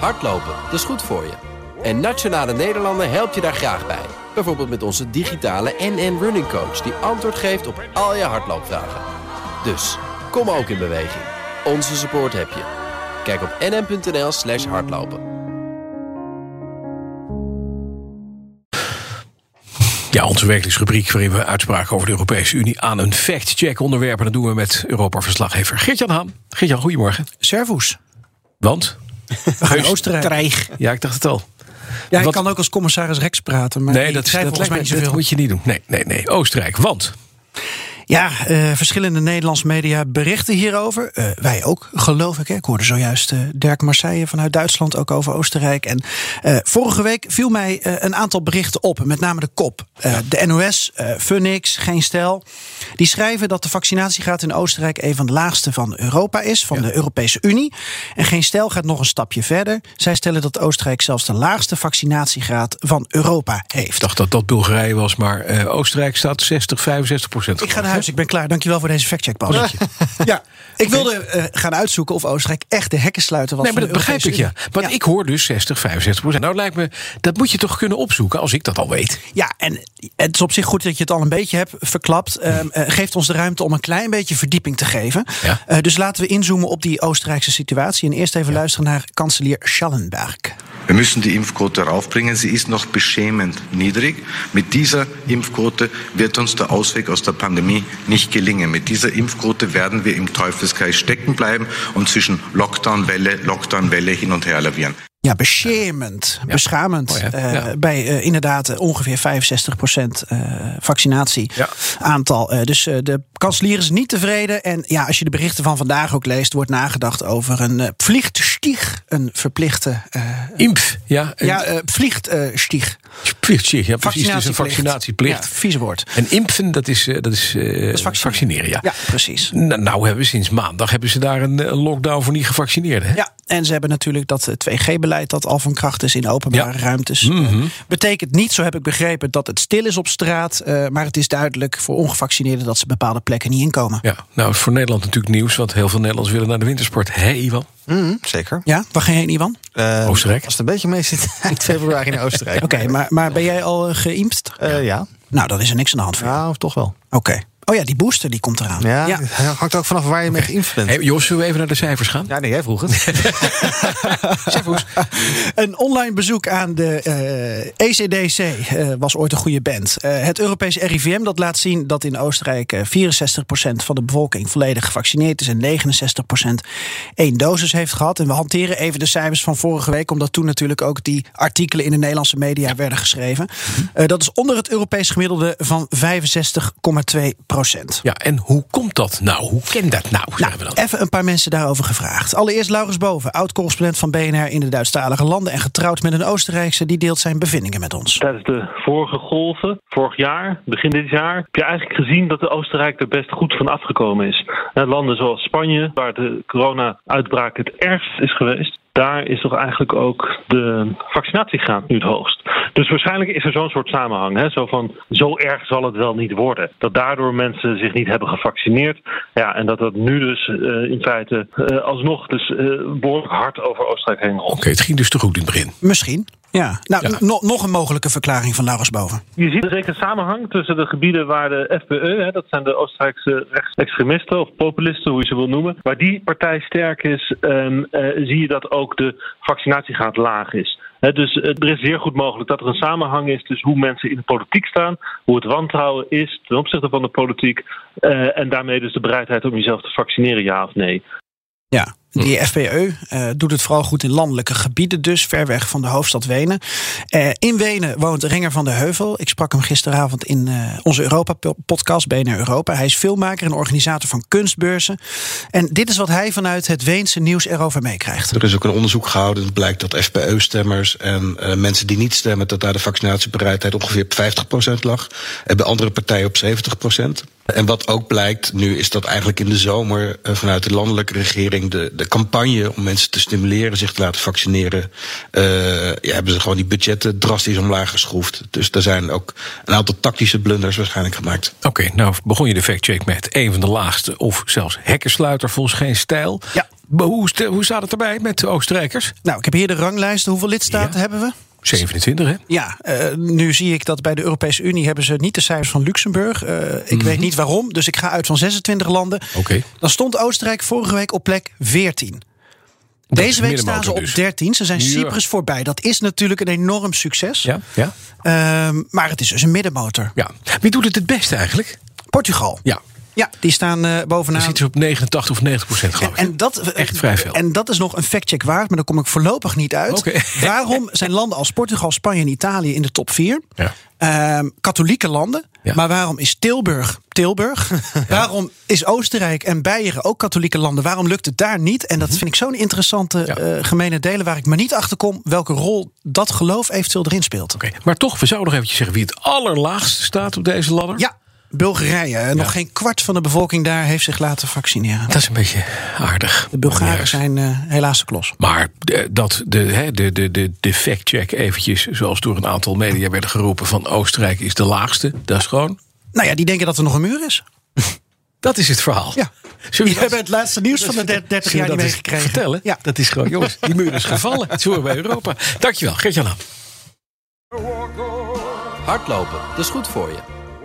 Hardlopen, dat is goed voor je. En Nationale Nederlanden helpt je daar graag bij. Bijvoorbeeld met onze digitale NN Running Coach... die antwoord geeft op al je hardloopvragen. Dus, kom ook in beweging. Onze support heb je. Kijk op nn.nl slash hardlopen. Ja, onze werkelijksrubriek waarin we uitspraken over de Europese Unie aan een fact-check onderwerpen. Dat doen we met Europa-verslaggever Geert-Jan Haan. Geert-Jan, goedemorgen. Servus. Want? Oostenrijk. Ja, ik dacht het al. Ja, ik Wat- kan ook als commissaris Rex praten. Maar nee, dat, dat, mij niet dat moet je niet doen. Nee, nee, nee. Oostenrijk. Want? Ja, eh, verschillende Nederlandse media berichten hierover. Eh, wij ook, geloof ik. Hè. Ik hoorde zojuist eh, Dirk Marseille vanuit Duitsland ook over Oostenrijk. En vorige week viel mij een aantal berichten op, met name de kop. De NOS, Funix, Geen Stijl. Die schrijven dat de vaccinatiegraad in Oostenrijk een van de laagste van Europa is, van de Europese Unie. En Geen Stijl gaat nog een stapje verder. Zij stellen dat Oostenrijk zelfs de laagste vaccinatiegraad van Europa heeft. Ik dacht dat dat Bulgarije was, maar Oostenrijk staat 60, 65 procent. Ik ga huis, ik ben klaar. Dankjewel voor deze factcheck, Paul. Ja, ik wilde eh, gaan uitzoeken of Oostenrijk echt de hekken sluiten was Nee, maar dat begrijp ik, ja. Want ik hoor dus 60, 65 procent. Nou, lijkt me, dat moet je toch kunnen opzoeken als ik dat al weet. Ja, en het is op zich goed dat je het al een beetje hebt verklapt. Eh, geeft ons de ruimte om een klein beetje verdieping te geven. Eh, dus laten we inzoomen op die Oostenrijkse situatie. En eerst even luisteren naar kanselier Schallenberg. Wir müssen die Impfquote raufbringen. Sie ist noch beschämend niedrig. Mit dieser Impfquote wird uns der Ausweg aus der Pandemie nicht gelingen. Mit dieser Impfquote werden wir im Teufelskreis stecken bleiben und zwischen Lockdown-Welle, Lockdown-Welle hin und her lavieren. Ja, beschamend, beschamend. Oh ja, eh, ja. Bij eh, inderdaad eh, ongeveer 65% eh vaccinatie Ja. aantal. Dus de kanselier is niet tevreden. En ja, als je de berichten van vandaag ook leest, wordt nagedacht over een uh, plichtstieg. Een verplichte. eh, Impf, ja. een ja, uh, plichtstieg. plichtstieg, ja, precies. Het is een vaccinatieplicht. Ja, vieze woord. En impfen, dat is, eh, dat is, eh, vaccineren. vaccineren, ja. Ja, precies. Nou, nou hebben we sinds maandag hebben ze daar een, een lockdown voor niet gevaccineerden. Hè? Ja, en ze hebben natuurlijk dat eh, 2G-beleid dat al van kracht is in openbare Ja. ruimtes. Mhm. Eh, Betekent niet, zo heb ik begrepen, dat het stil is op straat. eh, maar het is duidelijk voor ongevaccineerden dat ze bepaalde plekken niet inkomen. Ja, nou is voor Nederland natuurlijk nieuws, want heel veel Nederlanders willen naar de wintersport. Hé, Ivan? Mhm, zeker. Ja, waar ga je heen, Ivan? Eh, Oostenrijk? Als het een beetje mee zit, eind februari in Oostenrijk. Oké, maar, maar ben jij al uh, geïmpt? Uh, ja. Nou, dan is er niks aan de hand voor Ja, of toch wel. Oké. Okay. Oh ja, die booster die komt eraan. Ja, ja. hangt ook vanaf waar je mee geïnft bent. Hey, Jos, zullen we even naar de cijfers gaan? Ja, nee, jij vroeg het. een online bezoek aan de uh, ECDC uh, was ooit een goede band. Uh, het Europese RIVM dat laat zien dat in Oostenrijk 64% van de bevolking volledig gevaccineerd is en 69% één dosis heeft gehad. En we hanteren even de cijfers van vorige week, omdat toen natuurlijk ook die artikelen in de Nederlandse media werden geschreven. Uh, dat is onder het Europees gemiddelde van 65,2 procent. Ja, en hoe komt dat nou? Hoe kent dat nou? nou we dan? Even een paar mensen daarover gevraagd. Allereerst Laurens Boven, oud-correspondent van BNR in de Duitsstalige landen en getrouwd met een Oostenrijkse, die deelt zijn bevindingen met ons. Tijdens de vorige golven, vorig jaar, begin dit jaar, heb je eigenlijk gezien dat de Oostenrijk er best goed van afgekomen is. Landen zoals Spanje, waar de corona-uitbraak het ergst is geweest, daar is toch eigenlijk ook de vaccinatiegraad nu het hoogst. Dus waarschijnlijk is er zo'n soort samenhang. Hè? Zo van, zo erg zal het wel niet worden. Dat daardoor mensen zich niet hebben gevaccineerd. Ja, en dat dat nu dus uh, in feite uh, alsnog dus uh, behoorlijk hard over Oostenrijk heen rolt. Oké, okay, het ging dus te goed in het begin. Misschien. Ja, nou, ja. No nog een mogelijke verklaring van Laurens Boven. Je ziet zeker een samenhang tussen de gebieden waar de FPE, hè, dat zijn de Oostenrijkse rechtsextremisten of populisten, hoe je ze wil noemen, waar die partij sterk is, um, uh, zie je dat ook de vaccinatiegraad laag is. He, dus uh, er is zeer goed mogelijk dat er een samenhang is tussen hoe mensen in de politiek staan, hoe het wantrouwen is ten opzichte van de politiek uh, en daarmee dus de bereidheid om jezelf te vaccineren, ja of nee. Ja, die FPE uh, doet het vooral goed in landelijke gebieden, dus ver weg van de hoofdstad Wenen. Uh, in Wenen woont Renger van de Heuvel. Ik sprak hem gisteravond in uh, onze Europa-podcast, BNR Europa. Hij is filmmaker en organisator van kunstbeurzen. En dit is wat hij vanuit het Weense nieuws erover meekrijgt. Er is ook een onderzoek gehouden. Het blijkt dat FPE-stemmers en mensen die niet stemmen, dat daar de vaccinatiebereidheid ongeveer op 50% lag. En bij andere partijen op 70%. En wat ook blijkt nu, is dat eigenlijk in de zomer vanuit de landelijke regering de campagne om mensen te stimuleren zich te laten vaccineren, uh, ja, hebben ze gewoon die budgetten drastisch omlaag geschroefd. Dus er zijn ook een aantal tactische blunders waarschijnlijk gemaakt. Oké, okay, nou begon je de factcheck met een van de laagste of zelfs hekkensluiter volgens geen stijl. Ja. Maar Hoe, st- hoe staat het erbij met de Oostenrijkers? Nou, ik heb hier de ranglijsten. Hoeveel lidstaten Ja. hebben we? 27, hè? Ja, eh, nu zie ik dat bij de Europese Unie hebben ze niet de cijfers van Luxemburg. Eh, ik Mhm. weet niet waarom, dus ik ga uit van 26 landen. Oké. Dan stond Oostenrijk vorige week op plek 14. Dat is Deze week staan ze op middenmotor dus. 13. Ze zijn Ja. Cyprus voorbij. Dat is natuurlijk een enorm succes. Ja, ja, Ehm, maar het is dus een middenmotor. ja. Wie doet het het beste eigenlijk? Portugal. Ja, Ja, die staan eh, dan bovenaan. zitten ze op 89 of 90 procent, geloof ik. En dat, Echt vrij veel. En dat is nog een factcheck waard, maar daar kom ik voorlopig niet uit. Waarom zijn landen als Portugal, Spanje en Italië in de top 4? Ja. Ehm, katholieke landen. Ja. Maar waarom is Tilburg Tilburg? Waarom is Oostenrijk en Beieren ook katholieke landen? Waarom lukt het daar niet? En dat vind ik zo'n interessante Mhm. Eh, gemene delen waar ik maar niet achter kom welke rol dat geloof eventueel erin speelt. Oké, Maar toch, we zouden nog eventjes zeggen wie het allerlaagste staat op deze ladder. Ja, Bulgarije. Nog geen kwart van de bevolking daar heeft zich laten vaccineren. Dat is een beetje aardig. De Bulgaren zijn eh, helaas de klos. Maar dat de, hè, de, de, de, de fact-check eventjes, zoals door een aantal media werden geroepen... van Oostenrijk is de laagste, dat is gewoon... Nou ja, die denken dat er nog een muur is. Dat is het verhaal. Ja. Zullen we hebben het laatste nieuws van de 30 zullen we jaar niet meegekregen. vertellen? Ja. Dat is gewoon, jongens, die muur is gevallen. Het horen bij Europa. Dankjewel, Gert-Jan. Hardlopen, dat is goed voor je.